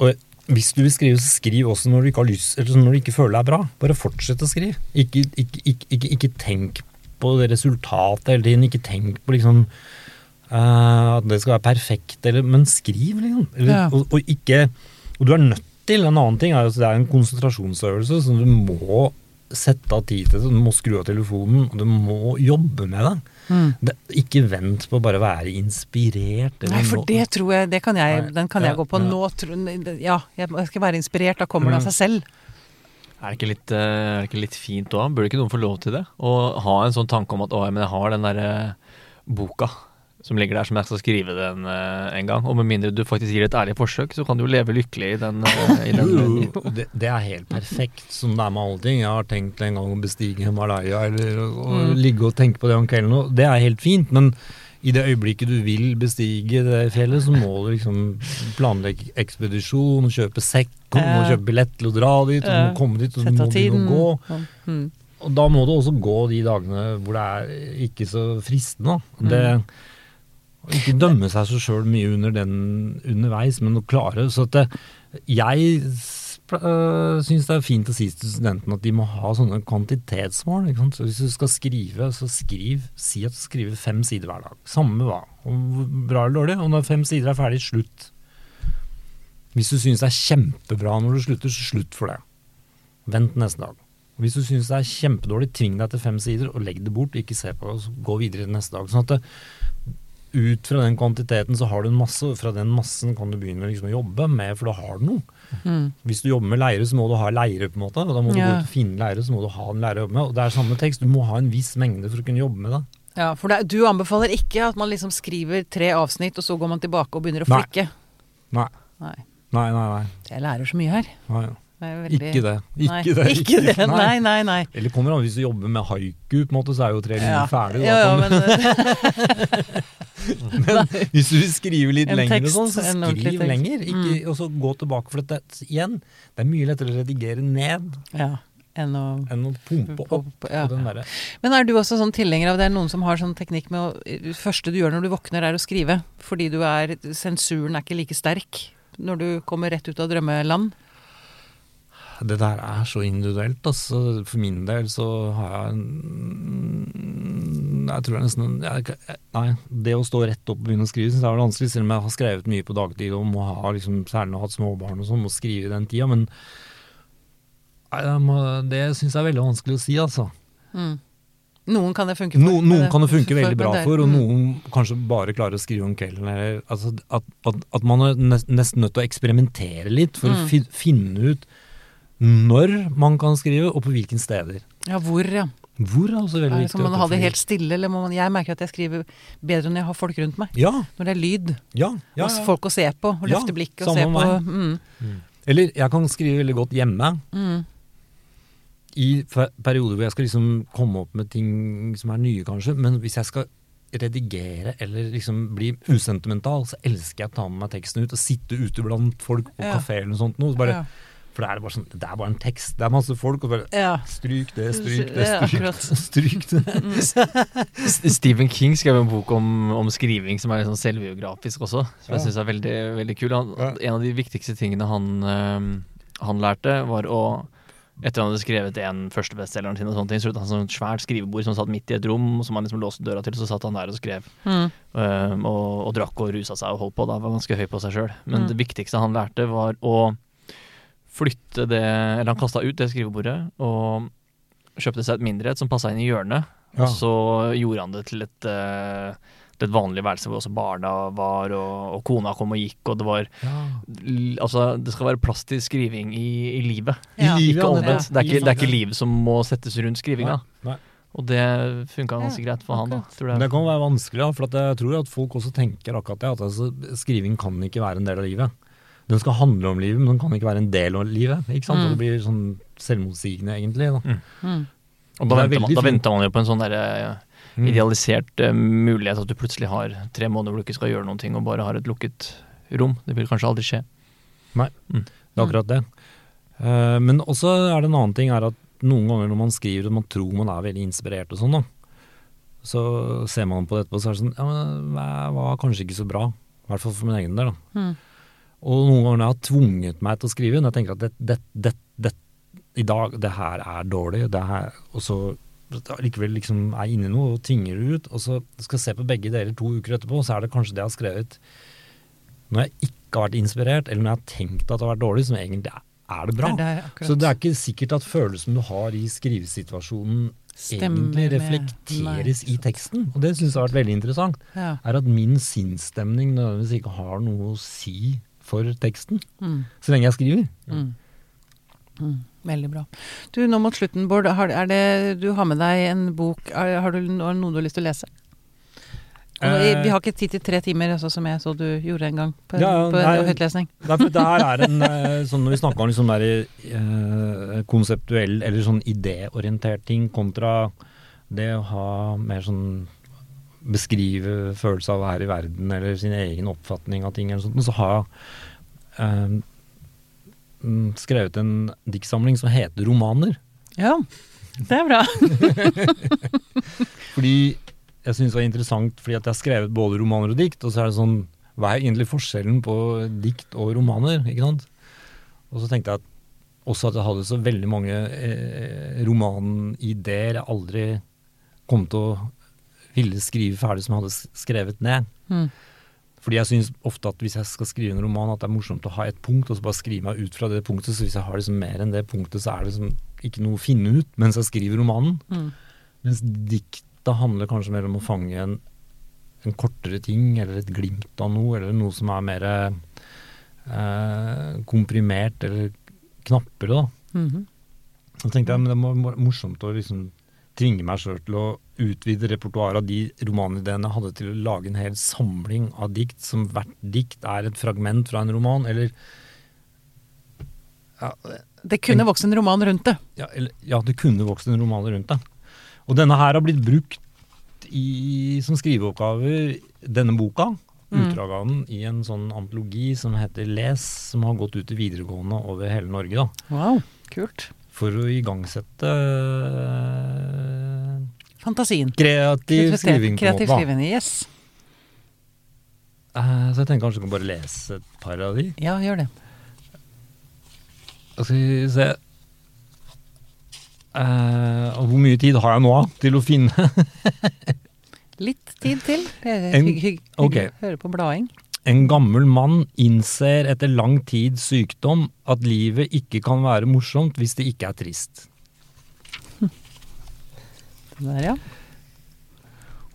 og hvis du vil skrive, så skriv også når du ikke har lyst, eller når du ikke føler deg bra. Bare fortsett å skrive. Ikke, ikke, ikke, ikke, tenk på det resultatet hele tiden. Ikke tenk på liksom uh, at det skal være perfekt, eller, men skriv, liksom. Eller, Ja. og, og ikke Og du er nødt til En annen ting er jo at det er en konsentrasjonsøvelse, så du må sette av tid til det. Du må skru av telefonen, og du må jobbe med det. Mm. det ikke vent på å bare være inspirert. eller Nei, for det tror jeg, det kan jeg, den kan ja, jeg gå på ja. nå. Ja, jeg skal være inspirert, da kommer det av Mm. seg selv. Er det ikke litt, eh, er det ikke litt fint òg? Burde ikke noen få lov til det? Å ha en sånn tanke om at å, men jeg har den derre boka som ligger der som jeg skal skrive den uh, en gang. Og med mindre du faktisk gir et ærlig forsøk, så kan du jo leve lykkelig i den. Uh, i den det, det er helt perfekt, som det er med alle ting. Jeg har tenkt en gang å bestige Himalaya eller å, Mm. ligge og tenke på det om kvelden. Og det er helt fint, men i det øyeblikket du vil bestige det fjellet, så må du liksom planlegge ekspedisjon, kjøpe sekk, du må kjøpe billett til å dra dit, og du må komme dit, og du må tiden. begynne å gå. Mm. Og da må du også gå de dagene hvor det er ikke så fristende. Det, å ikke dømme seg så sjøl mye under den underveis, men å klare Så at det, jeg uh, syns det er fint å si til studentene at de må ha sånne kvantitetsmål. Ikke sant? Så hvis du skal skrive, så skriv, si at du skriver fem sider hver dag. Samme hva. Bra eller dårlig. Og når fem sider er ferdig, slutt. Hvis du syns det er kjempebra når du slutter, så slutt for det. Vent neste dag. Hvis du syns det er kjempedårlig, tving deg til fem sider og legg det bort. Ikke se på det, og gå videre neste dag. Sånn at det, ut fra den kvantiteten så har du en masse, og fra den massen kan du begynne liksom å jobbe med, for da har du noe. Mm. Hvis du jobber med leire, så må du ha leire, på en måte. Og da må du Ja. gå ut og finne leire, så må du ha en leire å jobbe med. Og det er samme tekst, du må ha en viss mengde for å kunne jobbe med det. Ja, for det, du anbefaler ikke at man liksom skriver tre avsnitt, og så går man tilbake og begynner å flikke? Nei. Nei. Nei, nei, nei. Jeg lærer så mye her. Det er veldig... Ikke det. Ikke nei, det. Ikke det. Nei, nei, nei. Eller kommer an hvis du jobber med haiku, på en måte, så er jo tre linjer Ja. ferdig. Ja, ja, men... men Hvis du skriver litt En lenger, tekst, sånn, så skriv lenger. Ikke, Og så gå tilbake. For dette, igjen, det er mye lettere å redigere ned Ja, enn å enn å pumpe opp. Ja. Men er du også sånn tilhenger av det? Er noen som har sånn teknikk med å Det første du gjør når du våkner, er å skrive? Fordi du er Sensuren er ikke like sterk når du kommer rett ut av drømmeland? Det der er så individuelt. Altså. For min del så har jeg en Jeg tror jeg nesten jeg, Nei, det å stå rett opp og begynne å skrive syns jeg er vanskelig, selv om jeg har skrevet mye på dagtid og må ha liksom, særlig hatt småbarn og sånn, må skrive i den tida. Men nei, det syns jeg er veldig vanskelig å si, altså. Mm. Noen kan det funke for. No, noen kan det funke veldig bra for, og mm. noen kanskje bare klarer å skrive om kvelden. Eller, altså, at, at, at man er nesten nødt til å eksperimentere litt for Mm. å finne ut når man kan skrive, og på hvilke steder. Ja, hvor, ja. Hvor er også veldig viktig viktig. Må man ha det helt stille, eller man Jeg merker at jeg skriver bedre når jeg har folk rundt meg. Ja, Når det er lyd. ja, ja, ja. folk å se på, og Ja, løfte blikket og se på. Mm, Eller jeg kan skrive veldig godt hjemme. mm, I perioder hvor jeg skal liksom komme opp med ting som er nye, kanskje. Men hvis jeg skal redigere eller liksom bli usentimental, så elsker jeg å ta med meg teksten ut og sitte ute blant folk på Ja. kafé eller noe sånt. Noe, så bare, ja. For det er bare sånn, det er bare en tekst. Det er masse folk, og bare ja. Stryk det, stryk det, stryk, ja, stryk det. Stephen King skrev en bok om, om skriving som er sånn selvbiografisk også, som jeg syns er veldig, veldig kul. Han, Ja. En av de viktigste tingene han, øhm, han lærte, var å etter han hadde skrevet en første bestselgeren sin, og sånne ting, så hadde han sånn svært skrivebord som satt midt i et rom, som han liksom låste døra til, så satt han der og skrev. Mm, Um, og, og drakk og rusa seg og holdt på. Da var han ganske høy på seg sjøl. Men Mm. det viktigste han lærte, var å flytte det Eller han kasta ut det skrivebordet og kjøpte seg et mindre et som passa inn i hjørnet. Ja. Og så gjorde han det til et, eh, til et vanlig værelse hvor også barna var, og, og kona kom og gikk, og det var l- Altså, det skal være plass til skriving i, i livet. Ja. I livet, Ikke omvendt. det- Det er ikke, det er ikke liv som må settes rundt skrivinga. Nei, nei. Og det funka ganske greit for han, da. Tror jeg. det kan være vanskelig, for jeg tror at folk også tenker akkurat det. At altså, skriving kan ikke være en del av livet. Den skal handle om livet, men den kan ikke være en del av livet. Ikke sant? Mm. Og det blir sånn selvmotsigende, egentlig. Da. mm. Og da er venter, man, da venter man jo på en sånn derre ja, idealisert uh, mulighet at du plutselig har tre måneder hvor du ikke skal gjøre noen ting og bare har et lukket rom. Det vil kanskje aldri skje. Nei, Det er akkurat det. Uh, men også er det en annen ting er at noen ganger når man skriver og man tror man er veldig inspirert og sånn, da, så ser man på det etterpå så er det sånn Ja, men det var kanskje ikke så bra. I hvert fall for min egen del. da. Mm. Og noen ganger jeg har tvunget meg til å skrive, når jeg tenker at det, det, det, det, i dag, det her er dårlig, det her, og så likevel liksom er inni noe og tinger ut, og så skal jeg se på begge deler to uker etterpå, så er det kanskje det jeg har skrevet når jeg ikke har vært inspirert, eller når jeg har tenkt at det har vært dårlig, som egentlig er, er det bra. Det er det, Så det er ikke sikkert at følelsen du har i skrivesituasjonen Stemmer egentlig reflekteres i teksten. Og det syns jeg har vært veldig interessant. Ja. Er at min sinnsstemning nødvendigvis ikke har noe å si for teksten. Mm. Så lenge jeg skriver. Mm. Mm. Veldig bra. Du, nå mot slutten, Bård. Har, er det, du har med deg en bok. Er, har du noe du har lyst til å lese? Eh, vi har ikke tid til tre timer, altså, som jeg så du gjorde en gang på, Ja, ja, på nei. høytlesning. Nei, det her er en eh, sånn Når vi snakker om liksom der, eh, konseptuell eller sånn idéorientert ting kontra det å ha mer sånn Beskrive følelsen av å være i verden eller sin egen oppfatning av ting eller sånt, så har jeg eh, mm, skrevet en diktsamling som heter Romaner. Ja, det er bra. Fordi jeg syns det var interessant fordi at jeg har skrevet både romaner og dikt, og så er det sånn Hva er egentlig forskjellen på dikt og romaner? ikke sant? Og så tenkte jeg at også at jeg hadde så veldig mange eh, romanideer jeg aldri kom til å ville skrive ferdig som jeg hadde skrevet ned. Mm. Fordi jeg syns ofte at hvis jeg skal skrive en roman, at det er morsomt å ha et punkt, og så bare skrive meg ut fra det punktet. Så hvis jeg har liksom mer enn det punktet, så er det liksom ikke noe å finne ut mens jeg skriver romanen. Mm. Mens dikta handler kanskje mer om å fange en, en kortere ting, eller et glimt av noe, eller noe som er mer eh, komprimert eller knappere, da. Mhm. Så tenkte jeg men det må være morsomt å liksom tvinge meg sjøl til å utvide repertoaret av de romanideene jeg hadde, til å lage en hel samling av dikt, som hvert dikt er et fragment fra en roman, eller ja, Det kunne vokst en roman rundt det. ja, eller, ja, det kunne vokst en roman rundt det. Og denne her har blitt brukt i, som skriveoppgaver, denne boka, Mm. utdrag av den, i en sånn antologi som heter Les, som har gått ut i videregående over hele Norge, da. Wow, kult. For å igangsette Fantasien. kreativ skriving. Kreativ skriving, yes. Uh, Så jeg tenker kanskje du kan bare lese et par av de. Ja, gjør det. Skal vi se uh, Hvor mye tid har jeg nå til å finne Litt tid til. En- hygg, hygg, ok. hyggelig å høre på blading. En gammel mann innser etter lang tids sykdom at livet ikke kan være morsomt hvis det ikke er trist. Der, ja.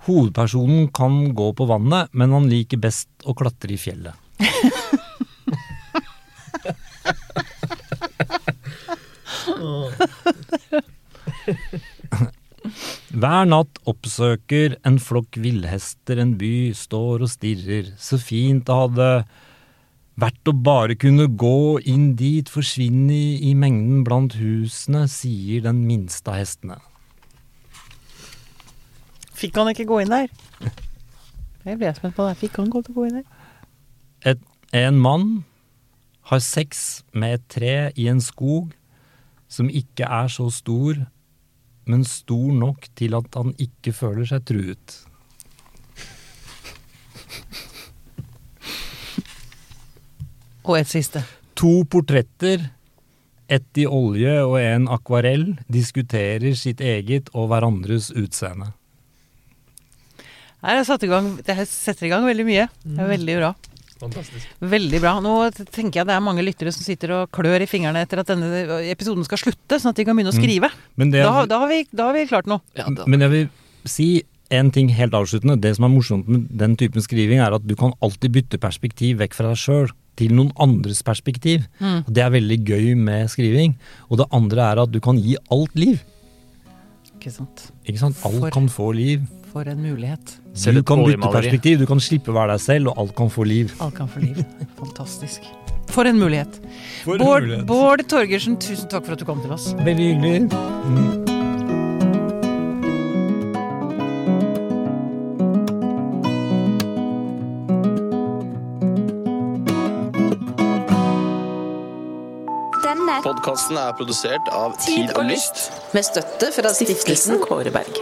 Hovedpersonen kan gå på vannet, men han liker best å klatre i fjellet. Hver natt oppsøker en flokk villhester en by, står og stirrer. Så fint det hadde vært å bare kunne gå inn dit, forsvinne i, i mengden blant husene, sier den minste av hestene. Fikk han ikke gå inn der? Jeg ble spent på det. Fikk han gå til å gå inn der? Et, en mann har sex med et tre i en skog som ikke er så stor, men stor nok til at han ikke føler seg truet. Og et siste. To portretter, ett i olje og en akvarell, diskuterer sitt eget og hverandres utseende. Her jeg, satt i gang, det setter i gang veldig mye. Det er veldig bra. Fantastisk. Veldig bra. Nå tenker jeg det er mange lyttere som sitter og klør i fingrene etter at denne episoden skal slutte, sånn at de kan begynne å skrive. Men, det, Da, da, har vi, da har vi klart noe. Ja, da. men jeg vil si en ting helt avsluttende. Det som er morsomt med den typen skriving, er at du kan alltid bytte perspektiv vekk fra deg sjøl til noen andres perspektiv. Mm. Og Det er veldig gøy med skriving. Og det andre er at du kan gi alt liv. Ikke sant. Ikke sant? Alt For- kan få liv. For en mulighet. Du kan bytte perspektiv, du kan slippe å være deg selv, og alt kan få liv. Alt kan få liv. Fantastisk. For en mulighet. Bård, Bård Torgersen, tusen takk for at du kom til oss. Veldig hyggelig. Mm. Podkasten er produsert av Tid og Lyst. Med støtte fra stiftelsen Kåre Berg.